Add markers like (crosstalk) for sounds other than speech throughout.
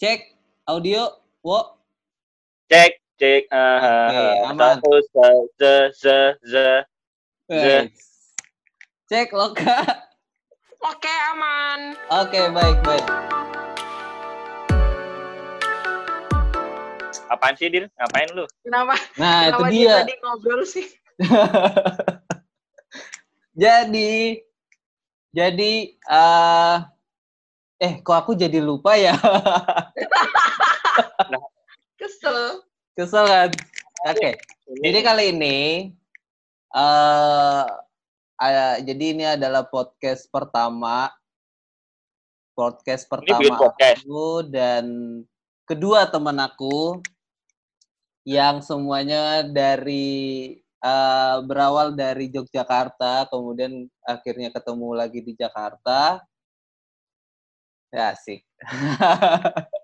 Cek audio, wo. Cek, cek. Uh, Oke, aman. Satu, se, se, se, se. Cek loka. Oke, aman. Oke, baik, baik. Apaan sih, Dir? Ngapain lu? Kenapa? Nah, itu kenapa dia. tadi ngobrol sih? (laughs) jadi jadi eh eh kok aku jadi lupa ya? (laughs) Kesel. Kesel kan? Oke. Jadi kali ini eh ada- jadi ini adalah podcast pertama podcast pertama podcast. aku dan kedua teman aku yang semuanya dari eh, berawal dari Yogyakarta kemudian akhirnya ketemu lagi di Jakarta ya asik. (laughs)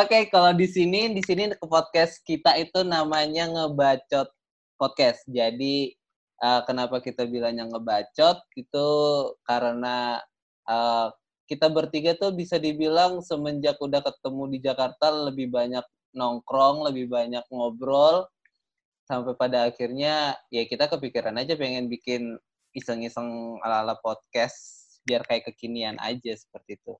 Oke, kalau di sini di sini ke podcast kita itu namanya ngebacot podcast. Jadi eh, kenapa kita bilangnya ngebacot? Itu karena eh, kita bertiga tuh bisa dibilang semenjak udah ketemu di Jakarta lebih banyak nongkrong, lebih banyak ngobrol sampai pada akhirnya ya kita kepikiran aja pengen bikin iseng-iseng ala-ala podcast biar kayak kekinian aja seperti itu.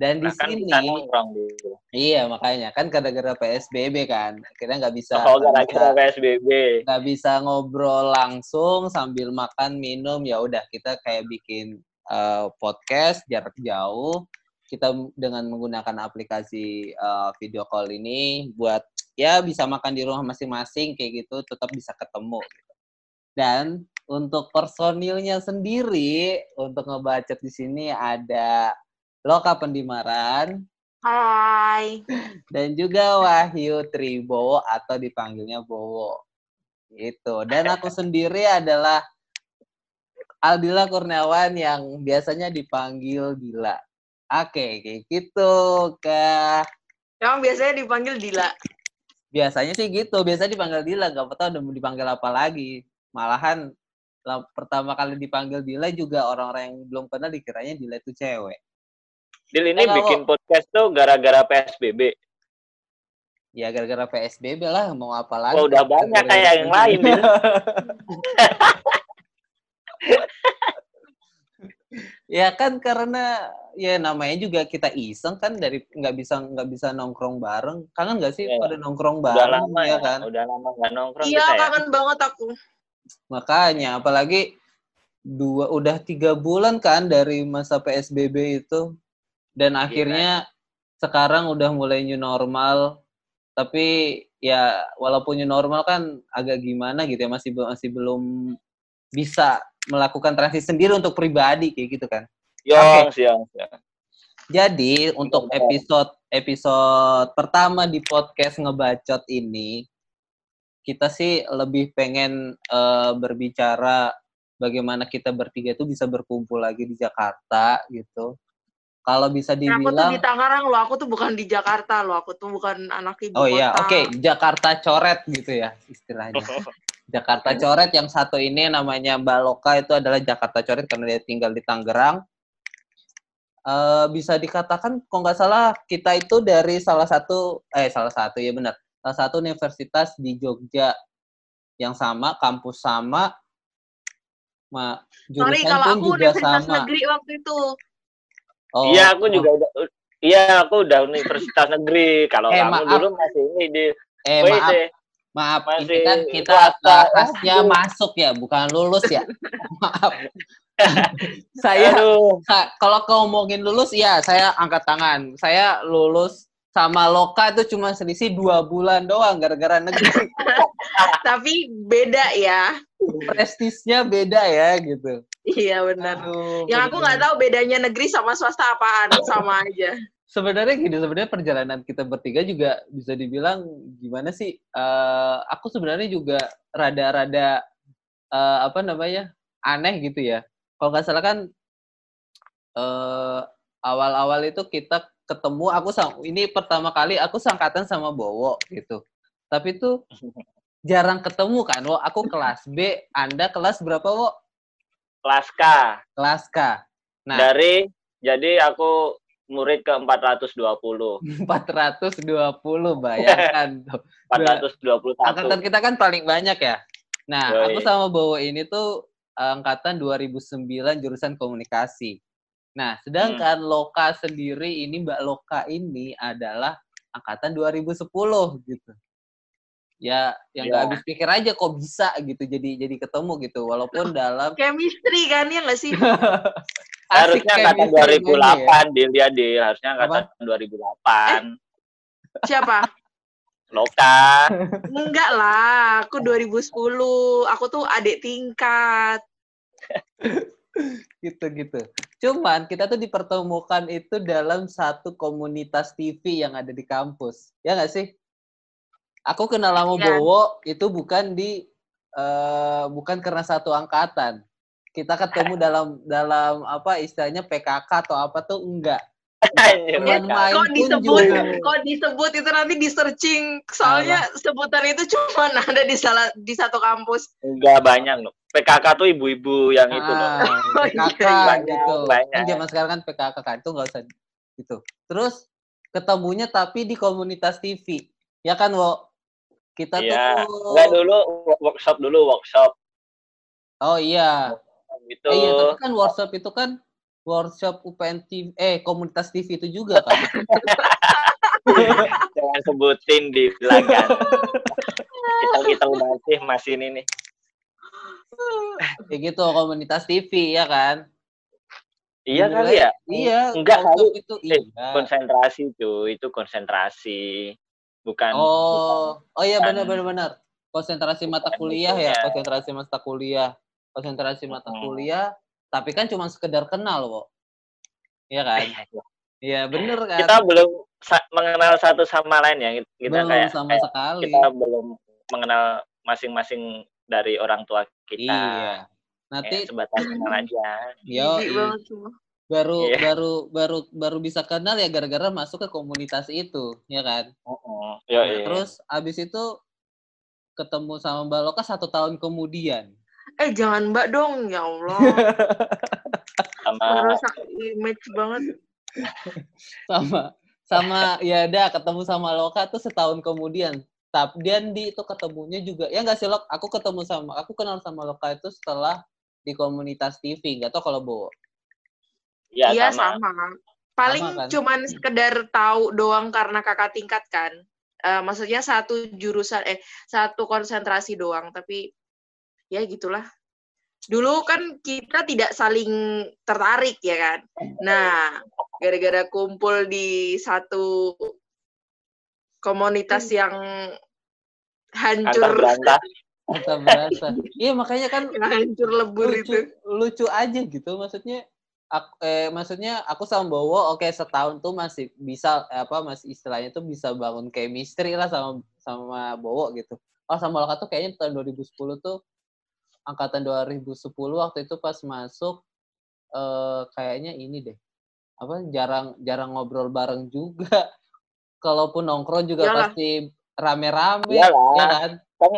Dan di Nah, kan sini kita nongkrong dulu. Iya makanya kan gara-gara PSBB kan kita nggak bisa Oh, nggak gara-gara bisa, PSBB. nggak bisa ngobrol langsung sambil makan minum ya udah kita kayak bikin eh, podcast jarak jauh kita dengan menggunakan aplikasi eh, video call ini buat ya bisa makan di rumah masing-masing kayak gitu tetap bisa ketemu gitu. dan untuk personilnya sendiri untuk ngebacot di sini ada Loka Pendimaran Hai. dan juga Wahyu Tribowo atau dipanggilnya Bowo. Gitu. Dan aku sendiri adalah Aldila Kurniawan yang biasanya dipanggil Dila. Oke, kayak gitu, Kak. Emang biasanya dipanggil Dila. Biasanya sih gitu, biasa dipanggil Dila, gak tahu udah mau dipanggil apa lagi. Malahan lah, pertama kali dipanggil Dila juga orang-orang yang belum kenal dikiranya Dila itu cewek. Dil ini Eh, kalau- bikin podcast tuh gara-gara PSBB. Ya gara-gara PSBB lah, mau apa lagi. Wah, udah banyak kayak yang lain, Dil. (laughs) ya kan karena ya namanya juga kita iseng kan dari nggak bisa nggak bisa nongkrong bareng kangen nggak sih Iya. pada nongkrong Udah bareng lama ya ya, kan udah lama nggak nongkrong Iya, kita ya. kangen banget aku. Makanya apalagi dua udah tiga bulan kan dari masa psbb itu. Dan akhirnya sekarang udah mulai new normal. Tapi ya walaupun new normal kan agak gimana gitu ya masih masih belum bisa melakukan transisi sendiri untuk pribadi kayak gitu kan. Yong, siang, siang. Jadi untuk Benar. episode episode pertama di podcast ngebacot ini kita sih lebih pengen eh, berbicara bagaimana kita bertiga itu bisa berkumpul lagi di Jakarta gitu. Kalau bisa Aku tuh dibilang di Tangerang loh, aku tuh bukan di Jakarta loh, aku tuh bukan anak ibu Oh iya, kota. oke, Jakarta coret gitu ya istilahnya. (laughs) Jakarta coret yang satu ini namanya Mbak Loka itu adalah Jakarta coret karena dia tinggal di Tangerang. Eh bisa dikatakan kalau nggak salah kita itu dari salah satu eh salah satu ya benar salah satu universitas di Jogja yang sama kampus sama ma, Sorry, jurusan kalau pun aku juga universitas sama. negeri waktu itu. Oh, Iya, aku oh. juga udah Iya, aku udah universitas negeri. Kalau Eh, kamu maaf. dulu masih ini di Eh Wih, maaf deh. maaf ini Masih kan kita swasta. bahasnya (laughs) masuk ya bukan lulus ya (laughs) maaf (laughs) saya kalau ngomongin lulus, ya saya angkat tangan. Saya lulus sama Loka itu cuma selisih dua bulan doang gara-gara negeri. (laughs) Tapi beda ya. Prestisnya beda ya gitu. Iya benar. Aduh, Yang aku nggak tahu bedanya negeri sama swasta apaan, sama aja. Sebenarnya gini, sebenarnya perjalanan kita bertiga juga bisa dibilang gimana sih? Eh, aku sebenarnya juga rada-rada eh, apa namanya aneh gitu ya. Kalau nggak salah kan eh, awal-awal itu kita ketemu, aku ini pertama kali aku sangkatan sama Bowo gitu. Tapi tuh jarang ketemu kan, Wo. Aku kelas B, Anda kelas berapa, Wo? kelas K. Kelas K. Nah, Dari jadi aku murid ke 420. 420 bayangkan (laughs) tuh. 421. Angkatan kita kan paling banyak ya. Nah, Yoi. aku sama Bowo ini tuh angkatan 2009 jurusan komunikasi. Nah, sedangkan Loka sendiri ini Mbak Loka ini adalah angkatan 2010 gitu. Ya, yang nggak Ya. habis pikir aja kok bisa gitu jadi jadi ketemu gitu walaupun (laughs) dalam Chemistry kan ya nggak sih? (laughs) Harusnya angkatan chemistry kayaknya ya. 2008 Dil ya Dil. Harusnya angkatan 2008. Siapa? (laughs) Loka. Enggak lah, aku 2010. Aku tuh adik tingkat. Gitu-gitu. Cuman kita tuh dipertemukan itu dalam satu komunitas TV yang ada di kampus. Ya nggak sih? Aku kenal sama Iya. Bowo itu bukan di eh, bukan karena satu angkatan. Kita ketemu dalam dalam apa istilahnya PKK atau apa tuh enggak. Anjir, Kok disebut, juga. kok disebut itu nanti di searching. Soalnya sebutan itu cuma (laughs) ada di salah di satu kampus. Enggak banyak loh. PKK tuh ibu-ibu yang itu loh. Ah, (laughs) Oh, PKK iya, banyak, gitu. banyak. Kan zaman sekarang kan PKK kan itu nggak usah gitu. Terus ketemunya tapi di komunitas TV. Ya kan, Wo? Kita Iya. tuh Enggak dulu workshop dulu workshop Oh iya. gitu. Eh, iya, tapi kan workshop itu kan workshop UPN TV, eh komunitas TV itu juga kan. (laughs) Jangan sebutin di belakang. kita kita masih masih ini nih. Kayak gitu komunitas TV ya kan. Iya Dimulai- kali ya. Iya, Enggak kali. itu Eh, iya. Konsentrasi cuy, itu konsentrasi. Bukan Oh, oh iya benar benar benar. Konsentrasi mata kuliah ya, konsentrasi mata kuliah. Konsentrasi mata kuliah, tapi kan cuma sekedar kenal, Wo. Iya kan? Iya, bener kan? kita belum sa- mengenal satu sama lain ya. Kita belum kayak, sama kayak sekali. kita belum mengenal masing-masing dari orang tua kita. Iya. Nanti Kayak sebatas (clears throat) kenal aja. yo baru Iya. baru baru baru bisa kenal ya gara-gara masuk ke komunitas itu, ya kan? Heeh. Yo, Nah, iya. terus abis itu ketemu sama Mbak Loka satu tahun kemudian. Eh jangan mbak dong, ya Allah. (laughs) sama Merusak image banget. sama sama ya udah ketemu sama Loka tuh setahun kemudian. Tapi dan di itu ketemunya juga ya nggak sih Lok? Aku ketemu sama aku kenal sama Loka itu setelah di komunitas TV. Nggak tau kalau Bowo. ya Iya sama. sama. Paling Sama kan? cuman sekedar tahu doang karena kakak tingkat kan. Eh, maksudnya satu jurusan eh satu konsentrasi doang tapi ya gitulah. Dulu kan kita tidak saling tertarik ya kan. Nah, gara-gara kumpul di satu komunitas yang Antar hancur berasa. Iya makanya kan yang hancur lebur lucu itu. lucu aja gitu maksudnya aku, eh, maksudnya aku sama Bowo oke setahun tuh masih bisa apa masih istilahnya tuh bisa bangun chemistry lah sama sama Bowo gitu oh sama Loka tuh kayaknya tahun 2010 tuh angkatan 2010 waktu itu pas masuk eh, kayaknya ini deh apa jarang jarang ngobrol bareng juga (laughs) kalaupun nongkrong juga Iyalah. pasti rame-rame ya kan Kan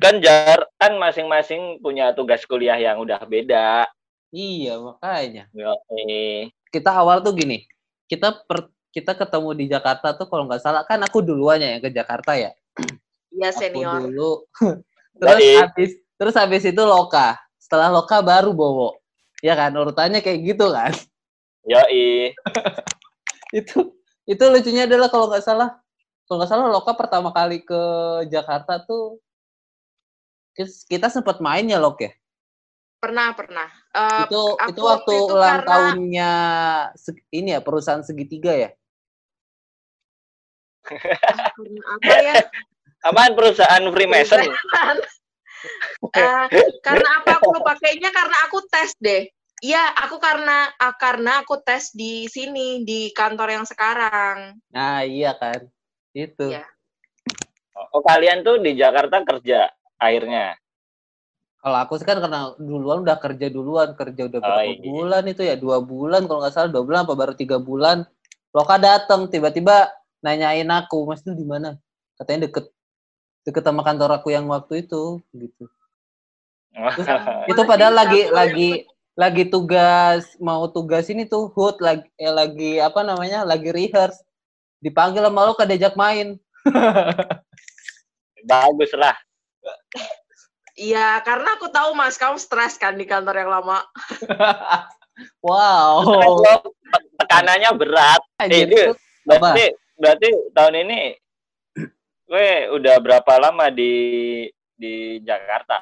kan jar kan masing-masing punya tugas kuliah yang udah beda. iya makanya Yo, eh. kita awal tuh gini, kita per, kita ketemu di Jakarta tuh kalau nggak salah kan aku duluannya yang ke Jakarta ya. Iya Aku senior. dulu. (laughs) terus habis terus habis itu Loka. Setelah Loka baru Bowo. Ya kan urutannya kayak gitu kan. Yoi. (laughs) itu itu lucunya adalah kalau nggak salah kalau nggak salah Loka pertama kali ke Jakarta tuh kita sempat main ya Lok ya. Pernah, pernah. Eh, itu itu waktu itu ulang karena- tahunnya ini ya perusahaan segitiga ya. karena apa ya? (laughs) Apaan perusahaan Freemason? Eh, karena apa aku lupa kayaknya karena aku tes deh. Iya, aku karena ah, karena aku tes di sini di kantor yang sekarang. Nah iya kan. Itu. Iya. Oh kalian tuh di Jakarta kerja akhirnya. Kalau aku sih kan karena duluan udah kerja duluan, kerja udah Oh, berapa iya. bulan itu ya dua bulan kalau nggak salah dua bulan apa baru tiga bulan. Loka datang tiba-tiba nanyain aku, Mas itu di mana? Katanya deket deket sama kantor aku yang waktu itu gitu. (laughs) Itu Mana padahal lagi lagi lagi tugas mau tugas ini tuh hood lagi eh, lagi apa namanya lagi rehearse dipanggil sama lo diajak main (laughs) Bagus lah. Iya, karena aku tahu Mas, kamu stres kan di kantor yang lama. (laughs) wow tekanannya berat. Eh, Anjir, itu itu berarti, berarti tahun ini gue udah berapa lama di di Jakarta?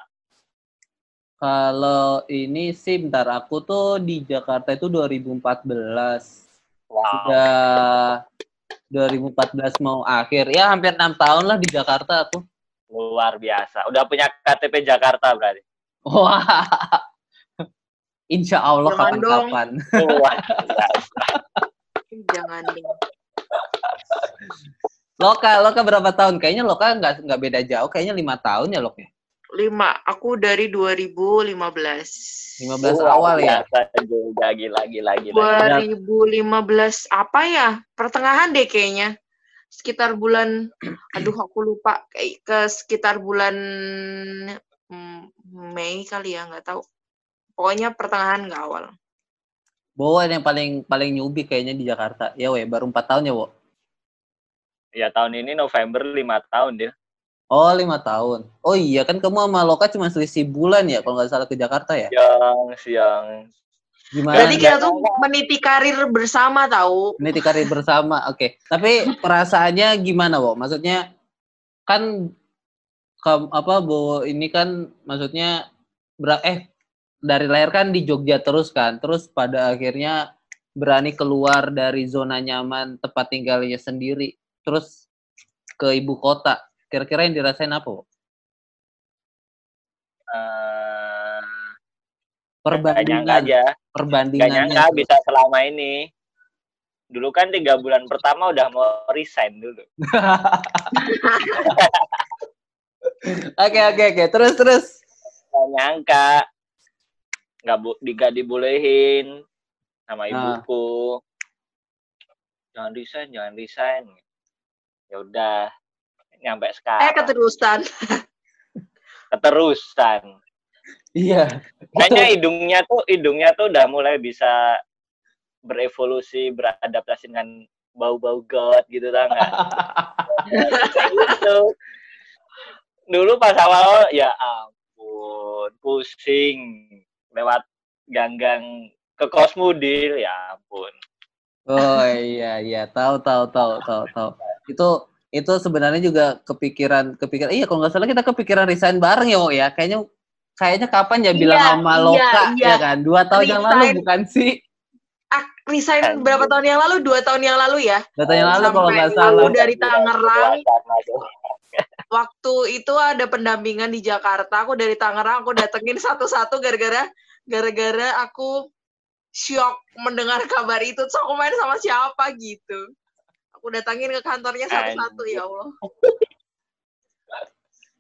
Kalau ini sih bentar aku tuh di Jakarta itu 2014. Wow. Sudah 2014 mau akhir. Ya hampir enam tahun lah di Jakarta aku. Luar biasa. Udah punya KTP Jakarta berarti. Wah. (laughs) Insya Allah Jangan dong. kapan-kapan. (laughs) Luar biasa. Jangan dong. Loka, Loka berapa tahun? Kayaknya Loka nggak nggak beda jauh. Kayaknya lima tahun ya Lok ya. Lima, aku dari 2015. 15 Luar awal ya. juga gila gila gila. 2015 apa ya? Pertengahan deh kayaknya. Sekitar bulan (clears throat) aduh aku lupa kayak ke sekitar bulan mm, Mei kali ya, nggak tahu. Pokoknya pertengahan nggak awal. Bowo yang paling paling newbie kayaknya di Jakarta. Ya weh, baru empat tahun ya, Wo. Ya tahun ini November lima tahun dia. Oh, lima tahun. Oh iya, kan kamu sama Loka cuma selisih bulan ya, kalau nggak salah ke Jakarta ya? Yang siang Gimana? Berarti kita tuh meniti karir bersama tahu. Meniti karir bersama, oke. Tapi perasaannya gimana, Wo? Maksudnya kan kam- apa Bo ini kan maksudnya ber- eh dari lahir kan di Jogja terus kan, terus pada akhirnya berani keluar dari zona nyaman tempat tinggalnya sendiri, terus ke ibu kota. Kira-kira yang dirasain apa, nggak nyangka Perbandingan, aja. Gak perbandingannya. nyangka bisa selama ini. Dulu kan tiga bulan pertama udah mau resign dulu. (laughs) Oke, oke, oke. Terus, terus. Gak nyangka. Gak, bu di, gak dibolehin sama Ah. ibuku. Jangan resign, jangan resign. Ya udah, nyampe Eh sekarang. keterusan. (laughs) Keterusan. Iya. Kayaknya hidungnya tuh hidungnya tuh udah mulai bisa berevolusi, beradaptasi dengan bau-bau god gitu tau nggak? gitu. (laughs) Dulu pas awal ya ampun, pusing lewat ganggang ke Kosmudil ya ampun. Oh iya iya tahu tahu tahu tahu tahu. Itu itu sebenarnya juga kepikiran kepikiran iya kalau nggak salah kita kepikiran resign bareng ya Wo ya. Kayaknya kayaknya kapan ya bilang Iya, sama iya, Loka iya. ya kan? Dua tahun yang lalu Resign. bukan sih? Ah, resign berapa tahun yang lalu? Dua tahun yang lalu ya. Dua tahun yang lalu kalau nggak aku salah. dari Tangerang. Waktu itu ada pendampingan di Jakarta. Aku dari Tangerang, aku datengin satu-satu gara-gara gara-gara aku shock mendengar kabar itu. Terus aku main sama siapa gitu. Aku datangin ke kantornya satu-satu ya Allah.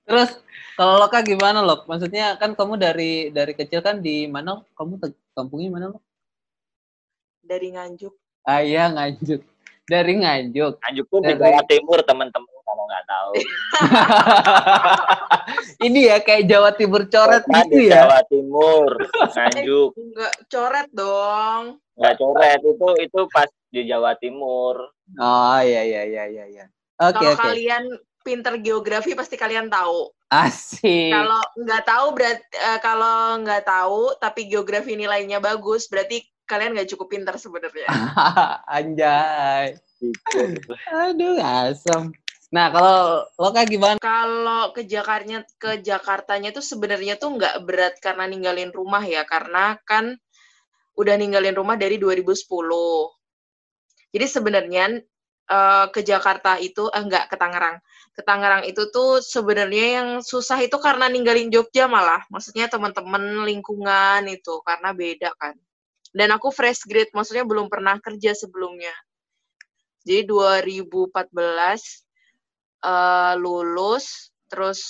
Terus kalau Loka gimana Lok? Maksudnya kan kamu dari dari kecil kan di mana? Kamu kampungnya mana Lok? Dari Nganjuk. Ah iya Nganjuk. Dari Nganjuk. Nganjuk tuh di Dari- Jawa Timur teman-teman kalau nggak tahu. (laughs) Ini ya kayak Jawa Timur coret Kota gitu di ya. Jawa Timur, (laughs) Nganjuk. Enggak coret dong. Nggak coret itu itu pas di Jawa Timur. Oh iya iya iya iya iya. Oke Kalau oke. kalian pinter geografi pasti kalian tahu. Asik. Kalau nggak tahu berat eh, kalau nggak tahu tapi geografi nilainya bagus berarti kalian nggak cukup pintar sebenarnya. (laughs) Anjay. Aduh, asem. Nah, kalau lo kayak gimana? Kalau ke Jakartanya ke Jakartanya tuh sebenarnya tuh nggak berat karena ninggalin rumah ya karena kan udah ninggalin rumah dari 2010. Jadi sebenarnya eh, ke Jakarta itu eh, enggak ke Tangerang. Ke Tangerang itu tuh sebenarnya yang susah itu karena ninggalin Jogja malah. Maksudnya teman-teman lingkungan itu karena beda kan. Dan aku fresh grade, maksudnya belum pernah kerja sebelumnya. Jadi 2014 eh, lulus, terus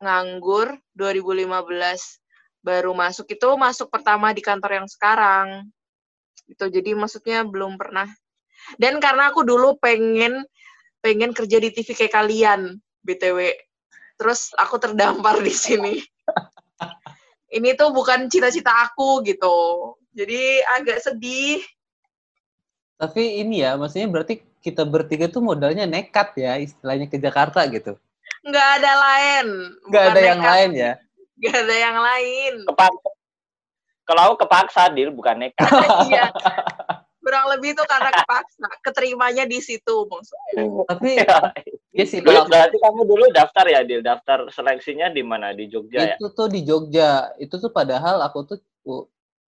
nganggur 2015 baru masuk itu masuk pertama di kantor yang sekarang. Itu jadi maksudnya belum pernah. Dan karena aku dulu pengen pengen kerja di TV kayak kalian, BTW. Terus aku terdampar di sini. ini tuh bukan cita-cita aku gitu. Jadi agak sedih. Tapi ini ya, maksudnya berarti kita bertiga tuh modalnya nekat ya, istilahnya ke Jakarta gitu. Nggak ada lain. Nggak ada yang nekat. lain ya. Nggak ada yang lain. Kepaksa. Kalau aku kepaksa, Dil, bukan nekat. (laughs) Iya. Kurang lebih tuh karena kepaksa. Keterimanya di situ maksudnya. Tapi (laughs) Ya. ya sih kalau Berarti kamu dulu daftar ya, Dil? Daftar seleksinya di mana? Di Jogja ya? itu tuh di Jogja itu tuh padahal aku tuh uh,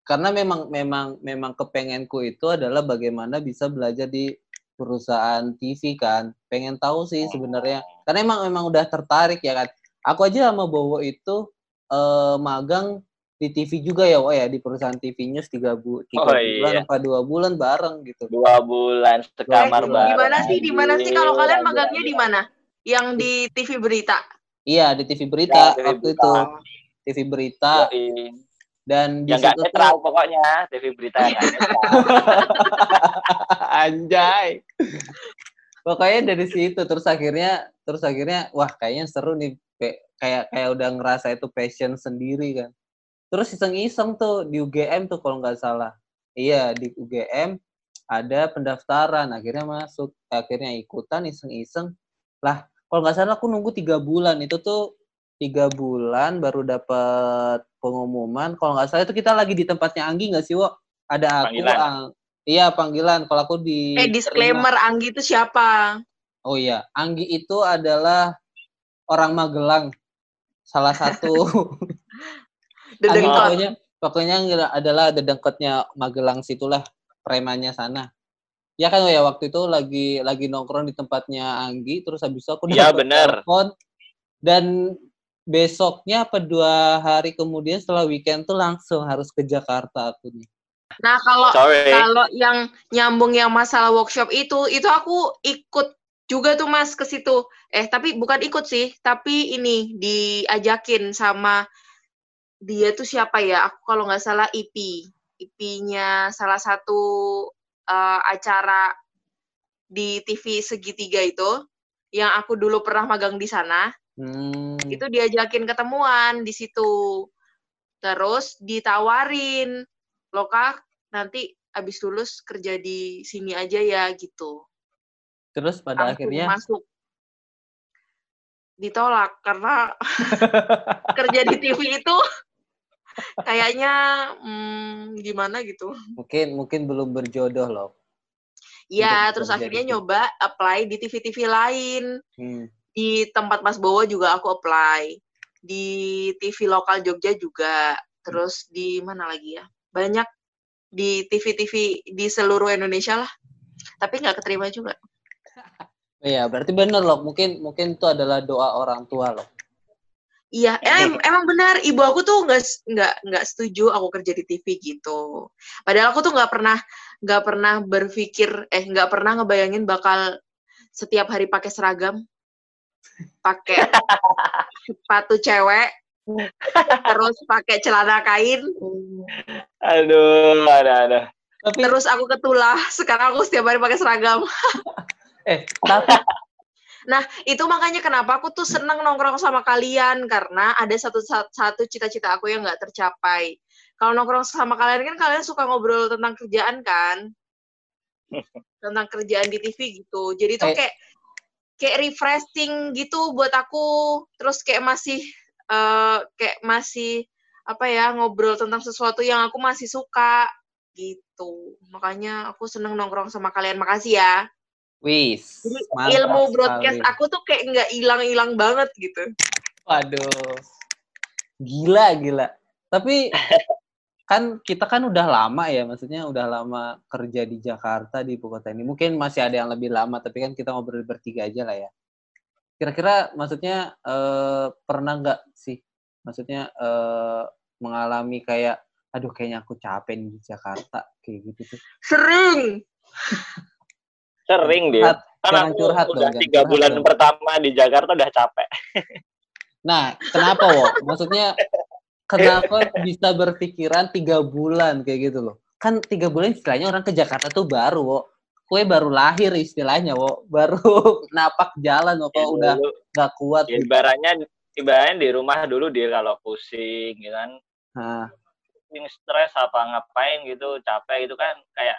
karena memang memang memang kepengenku itu adalah bagaimana bisa belajar di perusahaan TV kan pengen tahu sih sebenarnya karena emang memang udah tertarik ya kan aku aja sama Bowo itu eh, magang di TV juga ya Wo ya di perusahaan TV News tiga, bu tiga Oh, bulan iya. apa dua bulan bareng gitu Dua bulan sekamar Eh, bareng. Di mana sih? Di mana sih kalau kalian magangnya di mana? Yang di TV berita. iya di TV berita Ya, TV waktu berita. itu TV berita Yoi. dan di Yang nggak situ tuh netral pokoknya. TV berita yang (laughs) netral. Anjay. Pokoknya dari situ terus akhirnya terus akhirnya wah kayaknya seru nih kayak kayak udah ngerasa itu passion sendiri kan. Terus iseng-iseng tuh di UGM tuh kalau nggak salah. Iya di UGM ada pendaftaran akhirnya masuk akhirnya ikutan iseng-iseng. Lah kalau nggak salah aku nunggu tiga bulan. Itu tuh tiga bulan baru dapat pengumuman. Kalau nggak salah itu kita lagi di tempatnya Anggi nggak sih wo? Ada aku Panggilan. Ang- iya panggilan. Kalau aku di Eh disclaimer Anggi itu siapa? oh iya Anggi itu adalah orang Magelang. Salah satu (laughs) Dedengkot. pokoknya pokoknya adalah dedengkotnya Magelang situlah premannya sana ya kan ya waktu itu lagi lagi nongkrong di tempatnya Anggi terus habis itu aku dapet bener. telepon dan besoknya apa dua hari kemudian setelah weekend tuh langsung harus ke Jakarta aku nih Nah kalau Sorry. kalau yang nyambung yang masalah workshop itu, itu aku ikut juga tuh mas ke situ. Eh tapi bukan ikut sih, tapi ini diajakin sama dia tuh siapa ya? Aku kalau nggak salah IP, IP-nya salah satu eh, acara di TV segitiga itu, yang aku dulu pernah magang di sana. hmm. itu diajakin ketemuan di situ terus ditawarin lo kak nanti abis lulus kerja di sini aja ya gitu terus pada Langsung akhirnya masuk ditolak karena (laughs) kerja di TV itu kayaknya hmm, gimana gitu. Mungkin mungkin belum berjodoh loh. Ya Untuk terus akhirnya nyoba apply di TV-TV lain. Hmm. di tempat Mas Bowo juga aku apply. Di TV lokal Jogja juga. Terus di mana lagi ya? Banyak di TV-TV di seluruh Indonesia lah. Tapi nggak keterima juga. Iya, berarti bener loh. Mungkin mungkin itu adalah doa orang tua loh. Iya em- emang benar. Ibu aku tuh nggak nggak nggak setuju aku kerja di TV gitu. Padahal aku tuh nggak pernah nggak pernah berpikir eh nggak pernah ngebayangin bakal setiap hari pakai seragam pakai sepatu cewek terus pakai celana kain. Aduh, ada ada. Tapi terus aku ketulah. Sekarang aku setiap hari pakai seragam. Eh tapi nah itu makanya kenapa aku tuh seneng nongkrong sama kalian karena ada satu satu cita-cita aku yang nggak tercapai. Kalau nongkrong sama kalian kan kalian suka ngobrol tentang kerjaan kan? (laughs) Tentang kerjaan di TV gitu. Jadi tuh Eh. kayak kayak refreshing gitu buat aku. Terus kayak masih eh, kayak masih apa ya ngobrol tentang sesuatu yang aku masih suka gitu. Makanya aku seneng nongkrong sama kalian. Makasih ya wis. Jadi ilmu broadcast sekali. aku tuh kayak nggak hilang-hilang banget gitu. Waduh. Gila, gila. Tapi (laughs) kan kita kan udah lama ya, maksudnya udah lama kerja di Jakarta di ibu kota ini. Mungkin masih ada yang lebih lama, tapi kan kita ngobrol bertiga aja lah ya. Kira-kira maksudnya eh, pernah nggak sih, maksudnya eh, mengalami kayak, aduh kayaknya aku capek nih di Jakarta kayak gitu tuh. Sering. (laughs) Sering dia. Curhat, jangan aku curhat udah tiga bulan dong. pertama di Jakarta udah capek. (laughs) Nah, kenapa wo? Maksudnya kenapa bisa berpikiran tiga bulan kayak gitu loh? Kan tiga bulan istilahnya orang ke Jakarta tuh baru, wo. Kue baru lahir istilahnya, wo. Baru (laughs) napak jalan, wo. Kok udah Dulu, gak kuat. ya, ibaratnya ibaratnya di rumah dulu dia kalau pusing gitu kan Hah. yang stres apa ngapain gitu capek gitu kan kayak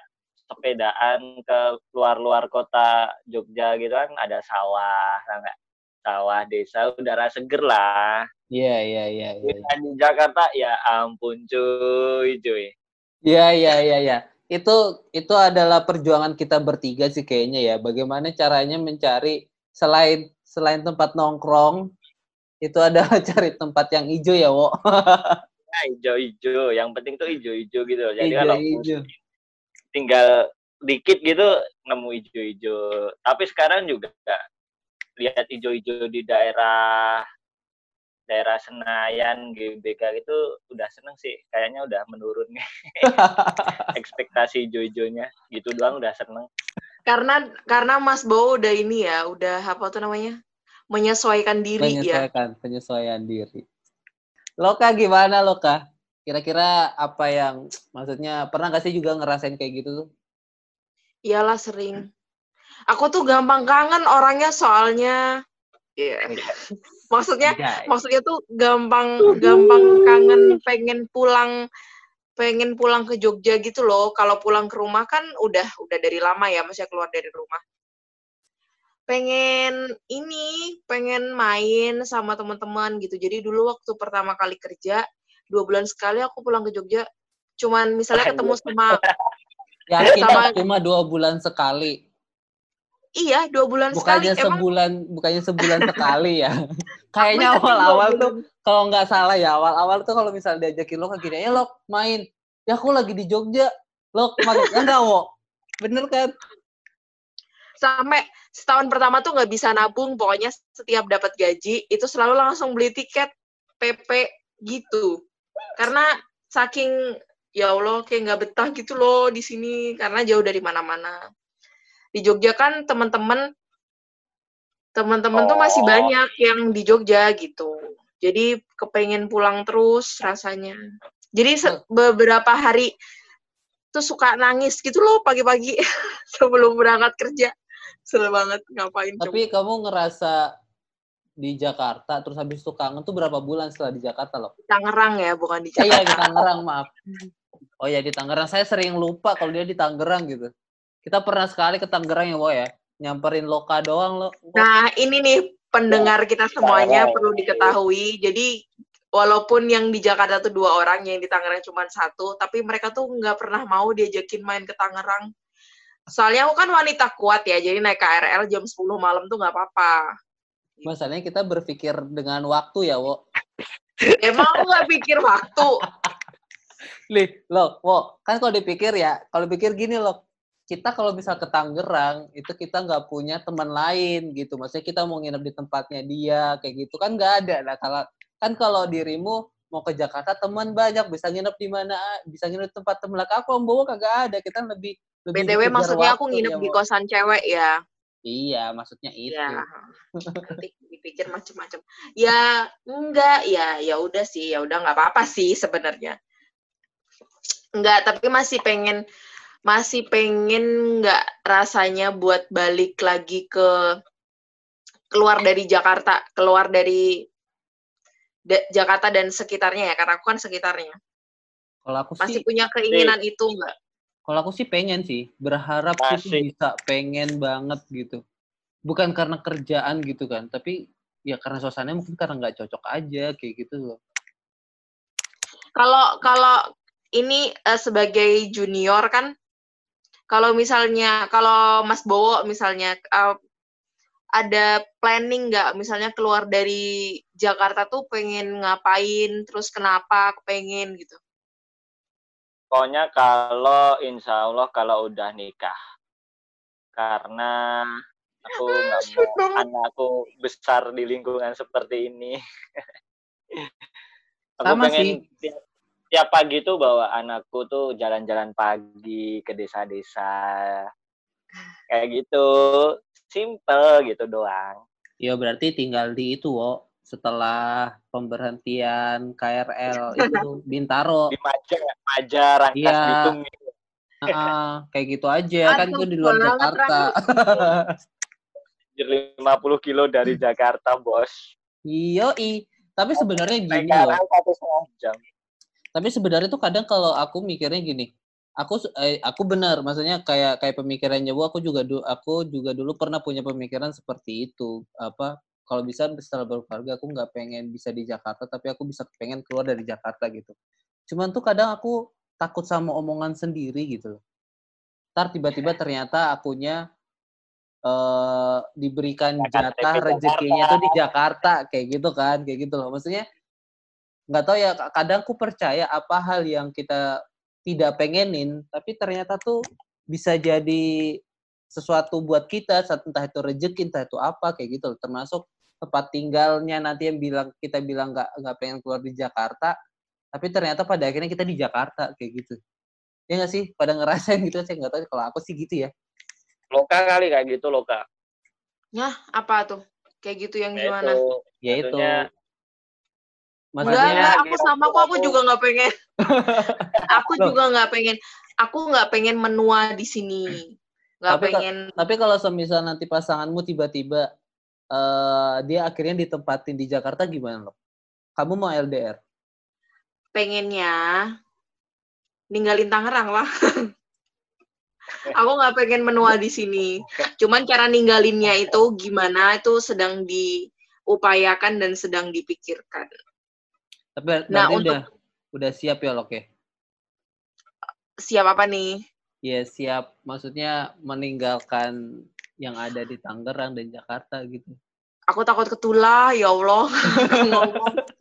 sepedaan ke luar-luar kota Jogja gitu kan ada sawah tau nggak sawah desa udara seger lah Iya, iya, iya, iya. Kita di Jakarta ya ampun cuy cuy Iya, iya, iya, iya. Itu itu adalah perjuangan kita bertiga sih kayaknya ya. Bagaimana caranya mencari selain selain tempat nongkrong itu adalah (laughs) cari tempat yang hijau ya, Wo. nah, hijau-hijau yang penting tuh hijau-hijau gitu jadi kalau Hijau-hijau. Tinggal dikit gitu nemu hijau-hijau tapi sekarang juga lihat hijau-hijau di daerah daerah Senayan GBK itu udah seneng sih kayaknya udah menurun nih (laughs) ekspektasi hijau-hijaunya gitu doang udah seneng Karena karena Mas Bowo udah ini ya, udah apa tuh namanya? menyesuaikan diri ya. Menyesuaikan, penyesuaian diri. Loka gimana Loka? Kira-kira apa yang maksudnya pernah gak sih juga ngerasain kayak gitu tuh? Iyalah sering. Aku tuh gampang kangen orangnya soalnya. Iya. (laughs) Maksudnya Anjay. maksudnya tuh gampang gampang kangen pengen pulang pengen pulang ke Jogja gitu loh. Kalau pulang ke rumah kan udah udah dari lama ya, masih keluar dari rumah. Pengen ini, pengen main sama teman-teman gitu. Jadi dulu waktu pertama kali kerja, dua bulan sekali aku pulang ke Jogja. Cuman misalnya ketemu sama, (laughs) Yakin Sama- cuma dua bulan sekali. iya dua bulan Bukannya sekali. Emang sebulan, bukannya sebulan (laughs) sekali ya. Kayaknya awal-awal tuh kalau nggak salah ya awal-awal tuh kalau misalnya diajakin lo gini ya lo main ya aku lagi di Jogja lo main ya (laughs) enggak wo bener kan sampai setahun pertama tuh nggak bisa nabung pokoknya setiap dapat gaji itu selalu langsung beli tiket PP gitu karena saking ya Allah kayak nggak betah gitu loh di sini. Karena jauh dari mana-mana. Di Jogja kan teman-teman teman-teman tuh masih Oh. banyak yang di Jogja gitu. Jadi kepengen pulang terus rasanya. Jadi se- beberapa hari tuh suka nangis gitu loh pagi-pagi (laughs) sebelum berangkat kerja. Seru banget ngapain coba. tapi kamu ngerasa di Jakarta terus habis itu kangen tuh berapa bulan setelah di Jakarta lo Tangerang ya, bukan di Eh, iya Jakarta. di Tangerang maaf oh ya di Tangerang saya sering lupa kalau dia di Tangerang gitu kita pernah sekali ke Tangerang ya wo ya nyamperin Loka doang lo Nah, ini nih pendengar kita semuanya Tangerang. perlu diketahui. Jadi walaupun yang di Jakarta tuh dua orang, yang di Tangerang cuma satu, tapi mereka tuh nggak pernah mau diajakin main ke Tangerang. Soalnya aku kan wanita kuat ya, jadi naik KRL jam 10 malam tuh nggak apa-apa. Masalahnya kita berpikir dengan waktu ya wo Emang aku nggak pikir waktu. Lih, lo, wo, kan kalau dipikir ya, kalau pikir gini loh, kita kalau misal ke Tangerang, itu kita nggak punya teman lain gitu. Maksudnya kita mau nginep di tempatnya dia, kayak gitu kan nggak ada. Nah, kalau kan kalau dirimu mau ke Jakarta teman banyak, bisa nginep di mana, bisa nginep di tempat teman. Lah, Aku kagak ada, kita lebih lebih BTW maksudnya aku nginep ya, di kosan cewek ya. Iya, maksudnya itu. Ya, nanti dipikir macem-macem. Ya, enggak, ya, ya udah sih, ya udah nggak apa-apa sih sebenarnya. Enggak, tapi masih pengen, masih pengen nggak rasanya buat balik lagi ke keluar dari Jakarta, keluar dari da- Jakarta dan sekitarnya ya, karena aku kan sekitarnya. Kalau aku Masih sih, punya keinginan itu enggak? Kalau aku sih pengen sih, berharap sih tuh Masih. bisa pengen banget gitu. Bukan karena kerjaan gitu kan, tapi ya karena suasananya mungkin karena nggak cocok aja kayak gitu loh. Kalau kalau ini eh, sebagai junior kan, kalau misalnya kalau Mas Bowo misalnya eh, ada planning nggak, misalnya keluar dari Jakarta tuh pengen ngapain, terus kenapa pengen gitu? Pokoknya kalau insya Allah kalau udah nikah. Karena aku nggak sweet mau anakku besar di lingkungan seperti ini. (laughs) Aku Sama pengen sih. tiap, tiap pagi tuh bawa anakku tuh jalan-jalan pagi ke desa-desa. Kayak gitu. Simple gitu doang. Ya berarti tinggal di itu, wo. Setelah pemberhentian KRL (laughs) itu Bintaro. di Maja Maja Rangkas Iya. Bitung gitu. Ah, kayak gitu aja kan itu di luar Jakarta. 50 kilo dari Jakarta bos Iya, i. Tapi sebenarnya gini loh. Jam tapi sebenarnya tuh kadang kalau aku mikirnya gini aku eh, aku benar maksudnya kayak kayak pemikirannya bu aku juga dulu aku juga dulu pernah punya pemikiran seperti itu apa kalau bisa setelah berkeluarga aku nggak pengen bisa di Jakarta tapi aku bisa pengen keluar dari Jakarta gitu. Cuman tuh kadang aku takut sama omongan sendiri gitu loh. Ntar tiba-tiba ternyata akunya eh, diberikan jatah rezekinya tuh di Jakarta kayak gitu kan kayak gitu loh. Maksudnya nggak tahu ya kadang aku percaya apa hal yang kita tidak pengenin tapi ternyata tuh bisa jadi sesuatu buat kita entah itu rezeki entah itu apa kayak gitu termasuk tempat tinggalnya nanti yang bilang kita bilang nggak nggak pengen keluar di Jakarta tapi ternyata pada akhirnya kita di Jakarta kayak gitu ya nggak sih pada ngerasain gitu saya nggak tahu kalau aku sih gitu ya loka kali kayak gitu loka ya apa tuh kayak gitu yang Ya gimana itu, ya itu Enggak, maksudnya enggak, aku gitu, sama aku aku- juga nggak pengen. (laughs) aku juga nggak pengen. Aku nggak pengen menua di sini. Nggak pengen. tapi kalau semisal nanti pasanganmu tiba-tiba eh dia akhirnya ditempatin di Jakarta gimana loh kamu mau LDR pengennya ninggalin Tangerang lah. (laughs) aku nggak pengen menua di sini. Cuman cara ninggalinnya itu gimana itu sedang diupayakan dan sedang dipikirkan. tapi Nah, untuk- udah udah siap ya Lok ya Siap apa nih? ya siap maksudnya meninggalkan yang ada di Tangerang dan Jakarta gitu Aku takut ketulah, ya Allah. (laughs)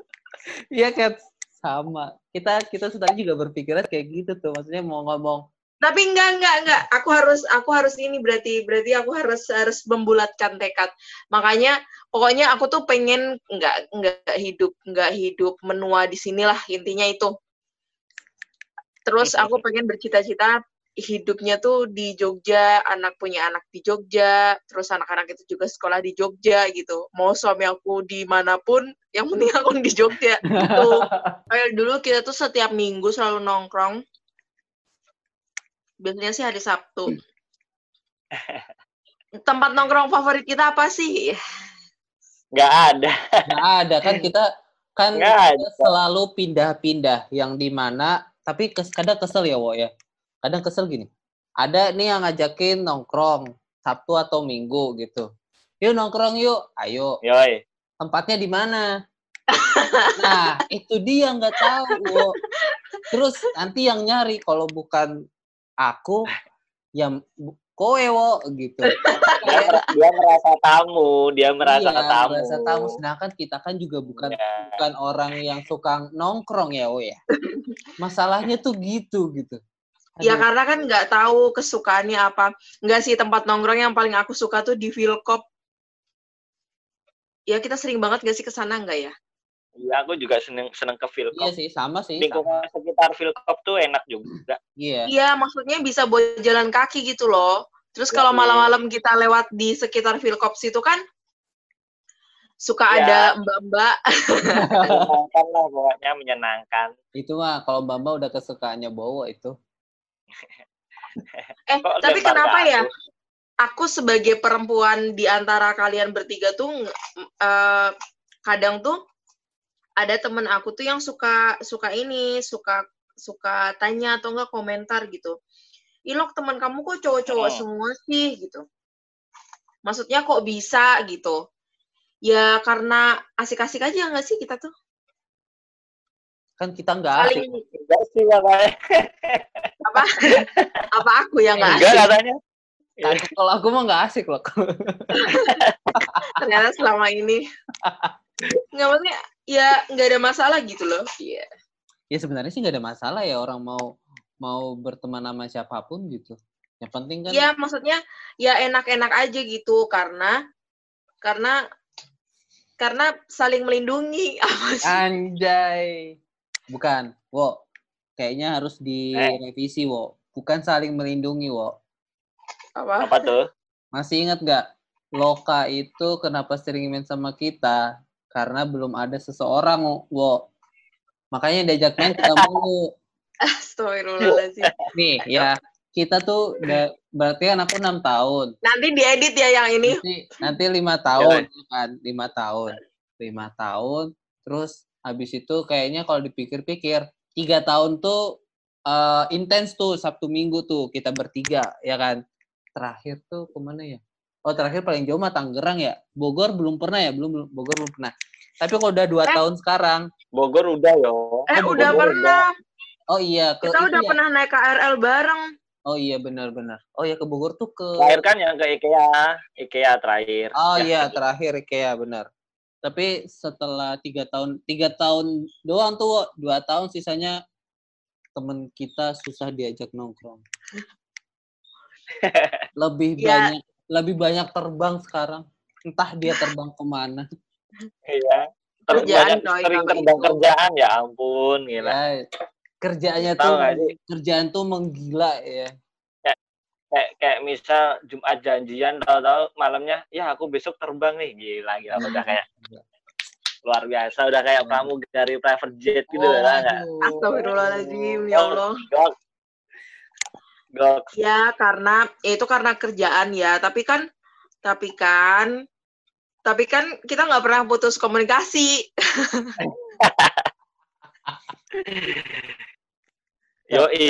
Iya kan sama kita kita sebenarnya juga berpikiran kayak gitu tuh maksudnya mau ngomong Tapi enggak, enggak, enggak. Aku harus, aku harus ini berarti, berarti aku harus harus membulatkan tekad. Makanya, pokoknya aku tuh pengen enggak, enggak hidup, enggak hidup menua di sinilah intinya itu. Terus aku pengen bercita-cita hidupnya tuh di Jogja, anak punya anak di Jogja, terus anak-anak itu juga sekolah di Jogja gitu. Mau suami aku di mana pun, yang penting aku di Jogja. Gitu. (laughs) Kayak dulu kita tuh setiap minggu selalu nongkrong. Biasanya sih hari Sabtu. (laughs) Tempat nongkrong favorit kita apa sih? nggak ada nggak ada kan (laughs) kita kan Nggak kita selalu pindah-pindah yang di mana tapi kes, kadang kesel ya wo ya kadang kesel gini ada nih yang ngajakin nongkrong Sabtu atau Minggu gitu. Yuk nongkrong yuk. Ayo. Yoi. Tempatnya di mana? Nah itu dia nggak tahu wo. Terus nanti yang nyari kalau bukan aku yang kowe wo gitu. Dia, dia merasa tamu dia merasa iya, tamu. merasa tamu. Sedangkan kita kan juga bukan Ya. bukan orang yang suka nongkrong ya wo ya. Masalahnya tuh gitu gitu Ya Aduh, karena kan nggak tahu kesukaannya apa. Nggak sih tempat nongkrong yang paling aku suka tuh di Vilkop. Ya kita sering banget nggak sih ke sana nggak ya? Iya, aku juga seneng seneng ke iya Philcop. sih sama sih sama. Lingkungan sekitar Philcop tuh enak juga. iya Iya, maksudnya bisa buat jalan kaki gitu loh. Terus Iya, kalau iya. malam-malam kita lewat di sekitar Vilkop situ kan suka Iya. ada mbak-mbak. menyenangkan lah pokoknya menyenangkan. itu mah kalau mbak udah kesukaannya bawa itu (laughs) Eh, Kok tapi kenapa ke ya? aku? Sebagai perempuan di antara kalian bertiga tuh eh, kadang tuh ada temen aku tuh yang suka suka ini, suka suka tanya atau enggak komentar gitu. Ilok teman kamu kok cowok-cowok Hmm. semua sih gitu. Maksudnya kok bisa gitu. Ya karena asik-asik aja nggak sih kita tuh? Kan kita nggak asik Enggak sih katanya. (laughs) apa? apa aku yang nggak Enggak asik? katanya. Kan, kalau aku mah nggak asik loh (laughs) Ternyata selama ini nggak maksudnya ya nggak ada masalah gitu loh. Iya. ya sebenarnya sih nggak ada masalah ya orang mau mau berteman sama siapa pun gitu yang penting kan Iya, maksudnya ya enak-enak aja gitu karena karena karena saling melindungi (laughs) apa sih? Anjay. Bukan, Wo. Kayaknya harus direvisi, Wo. Bukan saling melindungi, Wo. Apa? Apa tuh? Masih ingat nggak? Loka itu kenapa sering main sama kita? Karena belum ada seseorang, Wo. Makanya diajak main kita (laughs) mulu. Astagfirullahaladzim. Nih, ya. Kita tuh, udah- berarti kan aku enam tahun. Nanti diedit ya yang ini. Nanti, nanti lima tahun, kan? Lima tahun. Lima tahun. Terus habis itu kayaknya kalau dipikir-pikir, tiga tahun tuh uh, intens tuh Sabtu Minggu tuh kita bertiga ya kan. Terakhir tuh ke mana ya? Oh terakhir paling jauh mah Tangerang ya. Bogor belum pernah ya, belum belum Bogor belum pernah. Tapi kalau udah dua Eh. tahun sekarang, Bogor udah yo. Eh Oh, udah Bogor pernah. oh iya ke Kita udah ya. pernah naik KRL bareng. Oh iya benar-benar. Oh iya ke Bogor tuh ke Terakhir kan yang ke IKEA, IKEA terakhir. Oh Ya, iya terakhir IKEA benar. Tapi setelah tiga tahun tiga tahun doang tuh dua tahun sisanya temen kita susah diajak nongkrong. (laughs) Lebih Ya. banyak lebih banyak terbang sekarang. Entah dia terbang ke mana. Iya. Ter- Kerjaan, banyak sering terbang itu. kerjaan ya ampun gila. Ya, kerjaannya tuh kerjaan tuh menggila ya. Kayak kayak misal Jumat janjian tahu-tahu malamnya ya aku besok terbang nih gila gila udah kayak luar biasa udah kayak Iya. pramugari private jet gitu Oh, lah nggak? aduh. Astagfirullahaladzim, ya Allah. Gok. Gok. Ya karena ya itu karena kerjaan ya. Tapi kan, tapi kan, tapi kan kita nggak pernah putus komunikasi. (laughs) Yoi.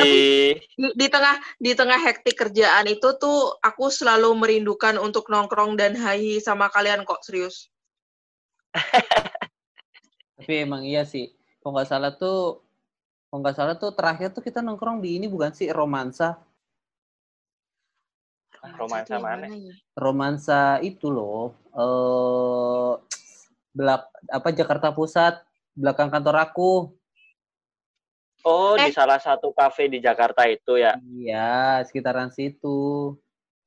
Di, di tengah di tengah hektik kerjaan itu tuh aku selalu merindukan untuk nongkrong dan hahi sama kalian kok serius. (laughs) Tapi emang iya sih. Kalau nggak salah tuh kalau nggak salah tuh terakhir tuh kita nongkrong di ini bukan sih romansa. Romansa mana? ya? romansa itu loh eh belak apa Jakarta Pusat belakang kantor aku Oh, di Eh. salah satu kafe di Jakarta itu ya. iya sekitaran situ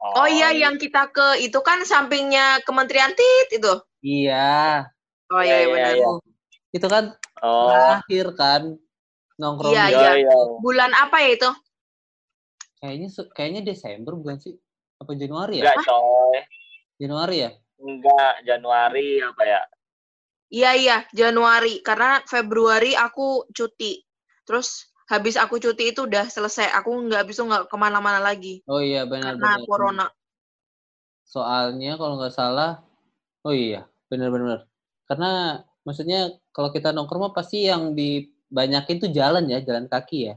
Oh iya, yang kita ke itu kan sampingnya Kementerian TIT itu. iya Oh Iya, iya, iya, benar. iya. itu kan Oh, terakhir kan nongkrong Iya, di- iya, iya. Bulan apa ya itu? kayaknya kayaknya Desember bukan sih apa Januari ya Enggak, coy. Januari ya Enggak, Januari apa ya? Iya iya Januari karena Februari aku cuti. Terus habis aku cuti itu udah selesai. Aku nggak bisa nggak ke mana-mana lagi oh iya benar karena benar corona. soalnya kalau nggak salah oh iya benar-benar karena maksudnya kalau kita nongkrong mah pasti yang dibanyakin tuh jalan ya jalan kaki ya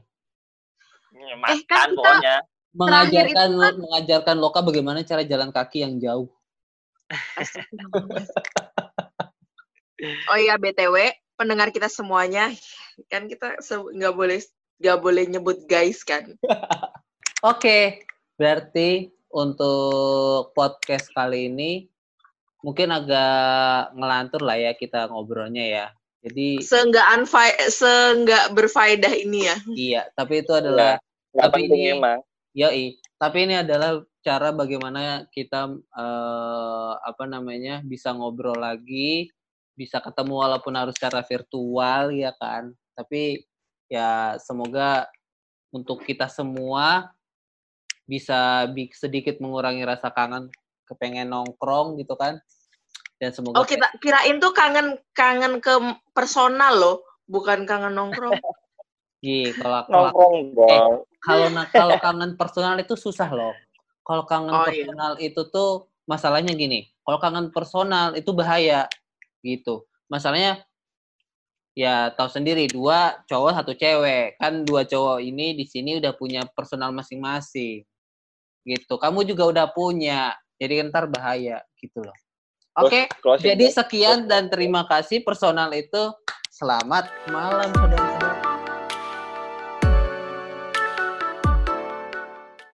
Ya, Eh, Makan kan kita- pokoknya. Mengajarkan itu kan- mengajarkan Loka bagaimana cara jalan kaki yang jauh. Oh iya BTW pendengar kita semuanya kan kita se- nggak boleh nggak boleh nyebut guys kan. (laughs) Oke, berarti untuk podcast kali ini mungkin agak ngelantur lah ya kita ngobrolnya ya. Jadi Seenggak unfi- seenggak berfaedah ini ya. iya, tapi itu adalah Enggak Tapi penting ini- emang. yoi. Tapi ini adalah cara bagaimana kita eh, apa namanya bisa ngobrol lagi, bisa ketemu walaupun harus secara virtual ya kan. Tapi ya semoga untuk kita semua bisa bi- sedikit mengurangi rasa kangen kepengen nongkrong gitu kan. Dan semoga Oh kita kirain tuh kangen kangen ke personal loh, bukan kangen nongkrong. (laughs) Iya, kalau kalau Nongkrong dong. kalau kalau kangen personal itu susah loh. Kalau kangen Oh, iya. personal itu tuh masalahnya gini. Kalau kangen personal itu bahaya gitu. Masalahnya ya tahu sendiri dua cowok satu cewek kan dua cowok ini di sini udah punya personal masing-masing gitu. Kamu juga udah punya. Jadi ntar bahaya gitu loh. Oke, Closing jadi sekian dan terima kasih personal itu. Selamat malam saudara.